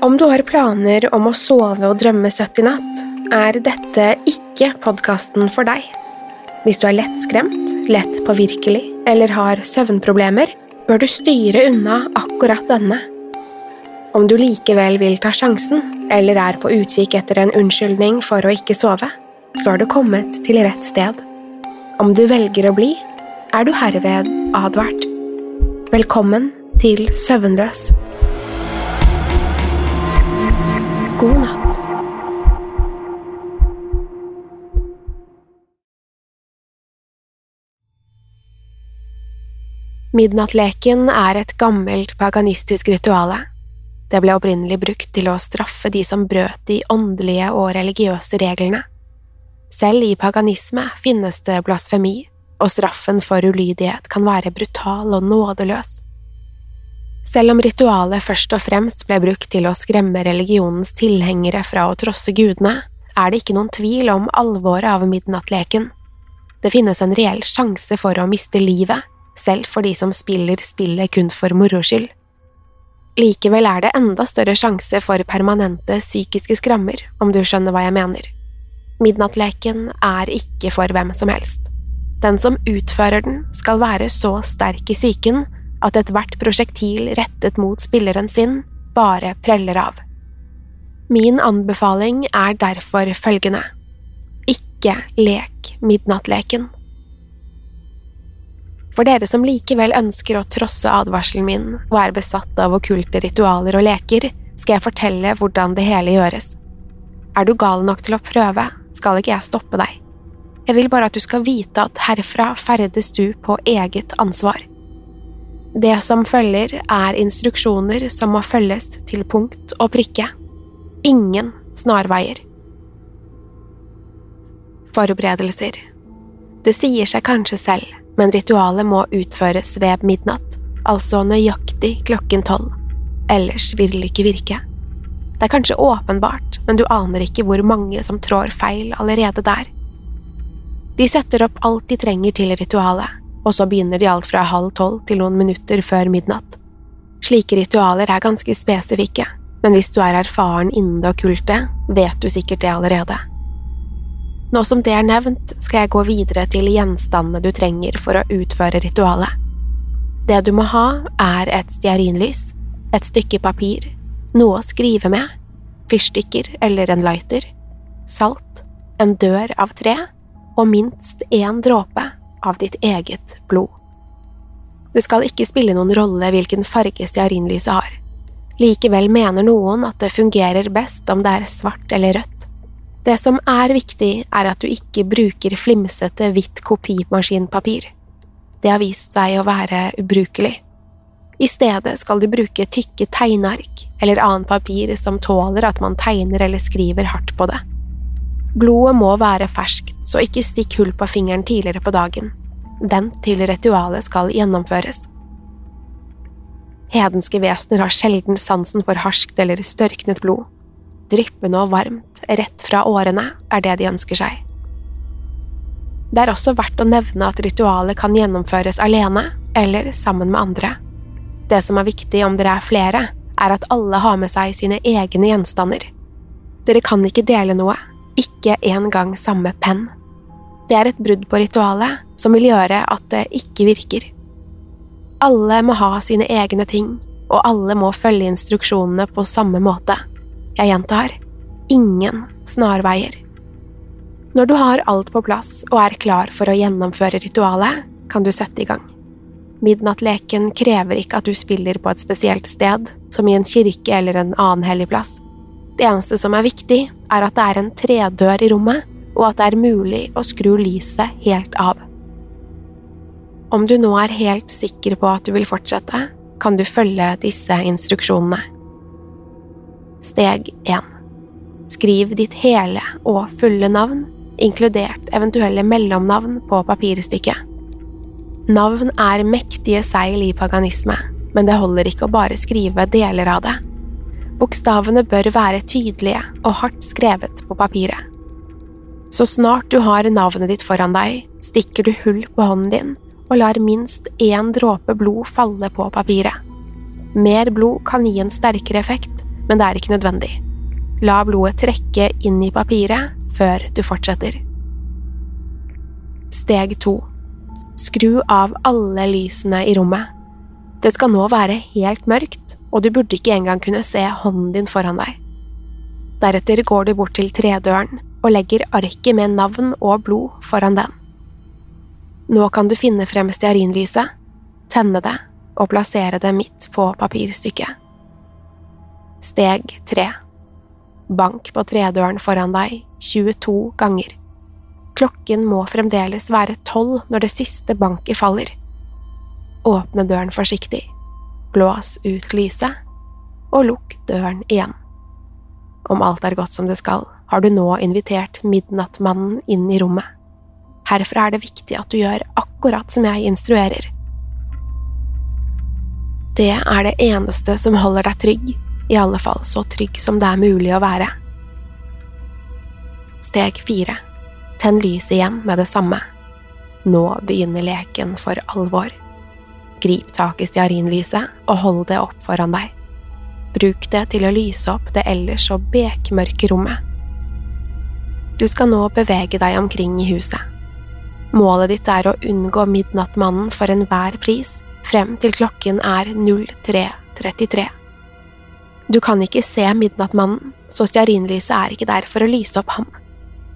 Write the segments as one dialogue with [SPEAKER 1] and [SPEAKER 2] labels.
[SPEAKER 1] Om du har planer om å sove og drømme søtt i natt, er dette ikke podkasten for deg. Hvis du er lettskremt, lett påvirkelig eller har søvnproblemer, bør du styre unna akkurat denne. Om du likevel vil ta sjansen, eller er på utkikk etter en unnskyldning for å ikke sove, så har du kommet til rett sted. Om du velger å bli, er du herved advart. Velkommen til Søvnløs. God natt. Midnattleken er et gammelt paganistisk rituale. Det ble opprinnelig brukt til å straffe de som brøt de åndelige og religiøse reglene. Selv i paganisme finnes det blasfemi, og straffen for ulydighet kan være brutal og nådeløs. Selv om ritualet først og fremst ble brukt til å skremme religionens tilhengere fra å trosse gudene, er det ikke noen tvil om alvoret av midnattleken. Det finnes en reell sjanse for å miste livet, selv for de som spiller spillet kun for moro skyld. Likevel er det enda større sjanse for permanente psykiske skrammer, om du skjønner hva jeg mener. Midnattleken er ikke for hvem som helst. Den som utfører den, skal være så sterk i psyken at ethvert prosjektil rettet mot spilleren sin bare preller av. Min anbefaling er derfor følgende – ikke lek midnattleken. For dere som likevel ønsker å trosse advarselen min og er besatt av okkulte ritualer og leker, skal jeg fortelle hvordan det hele gjøres. Er du gal nok til å prøve, skal ikke jeg stoppe deg. Jeg vil bare at du skal vite at herfra ferdes du på eget ansvar. Det som følger, er instruksjoner som må følges til punkt og prikke. Ingen snarveier. Forberedelser Det sier seg kanskje selv, men ritualet må utføres ved midnatt, altså nøyaktig klokken tolv. Ellers vil det ikke virke. Det er kanskje åpenbart, men du aner ikke hvor mange som trår feil allerede der. De setter opp alt de trenger til ritualet, og så begynner de alt fra halv tolv til noen minutter før midnatt. Slike ritualer er ganske spesifikke, men hvis du er erfaren innen det okkulte, vet du sikkert det allerede. Nå som det er nevnt, skal jeg gå videre til gjenstandene du trenger for å utføre ritualet. Det du må ha, er et stearinlys, et stykke papir, noe å skrive med, fyrstikker eller en lighter, salt, en dør av tre og minst én dråpe av ditt eget blod. Det skal ikke spille noen rolle hvilken farge stearinlyset har. Likevel mener noen at det fungerer best om det er svart eller rødt. Det som er viktig, er at du ikke bruker flimsete hvitt kopimaskinpapir. Det har vist seg å være ubrukelig. I stedet skal du bruke tykke tegneark eller annet papir som tåler at man tegner eller skriver hardt på det. Blodet må være ferskt, så ikke stikk hull på fingeren tidligere på dagen. Vent til ritualet skal gjennomføres. Hedenske vesener har sjelden sansen for harskt eller størknet blod. Dryppende og varmt, rett fra årene, er det de ønsker seg. Det er også verdt å nevne at ritualet kan gjennomføres alene eller sammen med andre. Det som er viktig om dere er flere, er at alle har med seg sine egne gjenstander. Dere kan ikke dele noe, ikke engang samme penn. Det er et brudd på ritualet som vil gjøre at det ikke virker. Alle må ha sine egne ting, og alle må følge instruksjonene på samme måte. Jeg gjentar ingen snarveier. Når du har alt på plass og er klar for å gjennomføre ritualet, kan du sette i gang. Midnattleken krever ikke at du spiller på et spesielt sted, som i en kirke eller en annen hellig plass. Det eneste som er viktig, er at det er en tredør i rommet, og at det er mulig å skru lyset helt av. Om du nå er helt sikker på at du vil fortsette, kan du følge disse instruksjonene. Steg 1. Skriv ditt hele og fulle navn, inkludert eventuelle mellomnavn, på papirstykket. Navn er mektige seil i paganisme, men det holder ikke å bare skrive deler av det. Bokstavene bør være tydelige og hardt skrevet på papiret. Så snart du har navnet ditt foran deg, stikker du hull på hånden din og lar minst én dråpe blod falle på papiret. Mer blod kan gi en sterkere effekt, men det er ikke nødvendig. La blodet trekke inn i papiret før du fortsetter. Steg to Skru av alle lysene i rommet. Det skal nå være helt mørkt, og du burde ikke engang kunne se hånden din foran deg. Deretter går du bort til tredøren og legger arket med navn og blod foran den. Nå kan du finne frem stearinlyset, tenne det og plassere det midt på papirstykket. Steg tre Bank på tredøren foran deg 22 ganger. Klokken må fremdeles være tolv når det siste banket faller. Åpne døren forsiktig, blås ut lyset, og lukk døren igjen. Om alt er gått som det skal, har du nå invitert Midnattmannen inn i rommet. Herfra er det viktig at du gjør akkurat som jeg instruerer. Det er det eneste som holder deg trygg, i alle fall så trygg som det er mulig å være. Steg fire Tenn lyset igjen med det samme. Nå begynner leken for alvor. Grip tak i stearinlyset og hold det opp foran deg. Bruk det til å lyse opp det ellers så bekmørke rommet. Du skal nå bevege deg omkring i huset. Målet ditt er å unngå Midnattmannen for enhver pris frem til klokken er 03.33. Du kan ikke se Midnattmannen, så stearinlyset er ikke der for å lyse opp ham.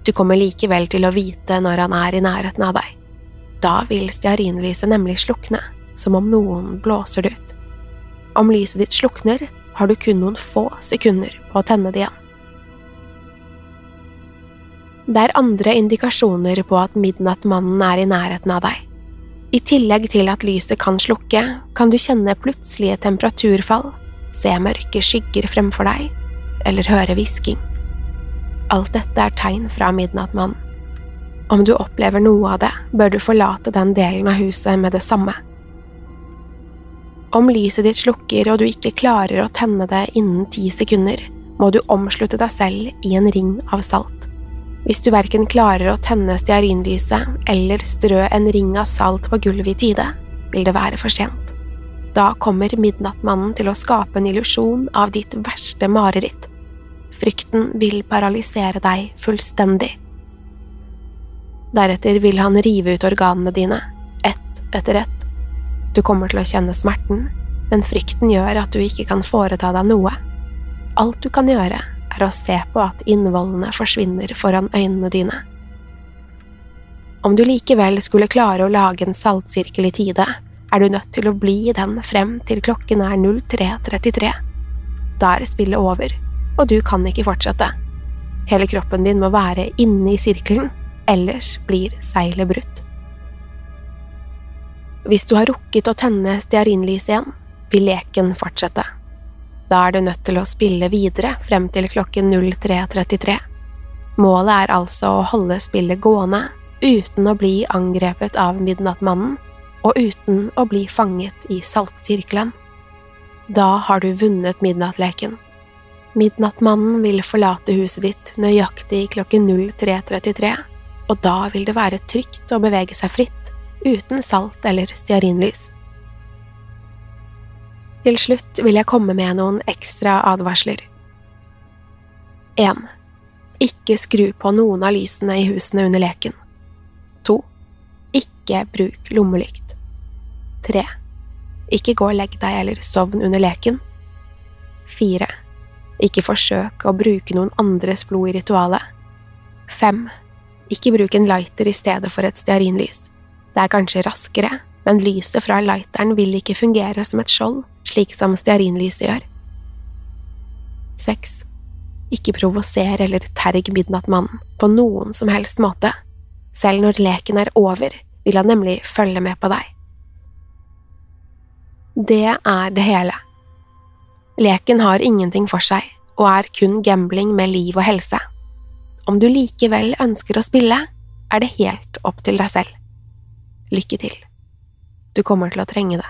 [SPEAKER 1] Du kommer likevel til å vite når han er i nærheten av deg. Da vil stearinlyset nemlig slukne, som om noen blåser det ut. Om lyset ditt slukner, har du kun noen få sekunder på å tenne det igjen. Det er andre indikasjoner på at Midnattmannen er i nærheten av deg. I tillegg til at lyset kan slukke, kan du kjenne plutselige temperaturfall, se mørke skygger fremfor deg, eller høre hvisking. Alt dette er tegn fra Midnattmannen. Om du opplever noe av det, bør du forlate den delen av huset med det samme. Om lyset ditt slukker og du ikke klarer å tenne det innen ti sekunder, må du omslutte deg selv i en ring av salt. Hvis du verken klarer å tenne stearinlyset eller strø en ring av salt på gulvet i tide, vil det være for sent. Da kommer Midnattmannen til å skape en illusjon av ditt verste mareritt. Frykten vil paralysere deg fullstendig. Deretter vil han rive ut organene dine, ett etter ett. Du kommer til å kjenne smerten, men frykten gjør at du ikke kan foreta deg noe. Alt du kan gjøre, er å se på at innvollene forsvinner foran øynene dine. Om du likevel skulle klare å lage en saltsirkel i tide, er du nødt til å bli i den frem til klokken er 03.33. Da er spillet over, og du kan ikke fortsette. Hele kroppen din må være inne i sirkelen, ellers blir seilet brutt. Hvis du har rukket å tenne stearinlyset igjen, vil leken fortsette. Da er du nødt til å spille videre frem til klokken 03.33. Målet er altså å holde spillet gående uten å bli angrepet av Midnattmannen, og uten å bli fanget i saltsirkelen. Da har du vunnet midnattleken. Midnattmannen vil forlate huset ditt nøyaktig klokken 03.33, og da vil det være trygt å bevege seg fritt, uten salt eller stearinlys. Til slutt vil jeg komme med noen ekstra advarsler. 1. Ikke skru på noen av lysene i husene under leken. 2. Ikke bruk lommelykt. 3. Ikke gå og legg deg eller sovn under leken. 4. Ikke forsøk å bruke noen andres blod i ritualet. 5. Ikke bruk en lighter i stedet for et stearinlys. Det er kanskje raskere, men lyset fra lighteren vil ikke fungere som et skjold, slik som stearinlyset gjør. Seks. Ikke provoser eller terg Midnattmannen på noen som helst måte. Selv når leken er over, vil han nemlig følge med på deg. Det er det hele. Leken har ingenting for seg, og er kun gambling med liv og helse. Om du likevel ønsker å spille, er det helt opp til deg selv. Lykke til. Du kommer til å trenge det.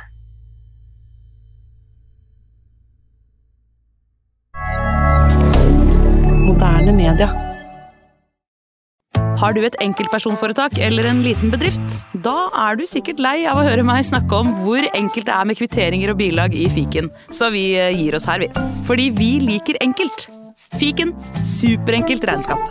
[SPEAKER 2] Moderne media.
[SPEAKER 3] Har du et enkeltpersonforetak eller en liten bedrift? Da er du sikkert lei av å høre meg snakke om hvor enkelt det er med kvitteringer og bilag i fiken, så vi eh, gir oss her, vi. Fordi vi liker enkelt. Fiken superenkelt regnskap.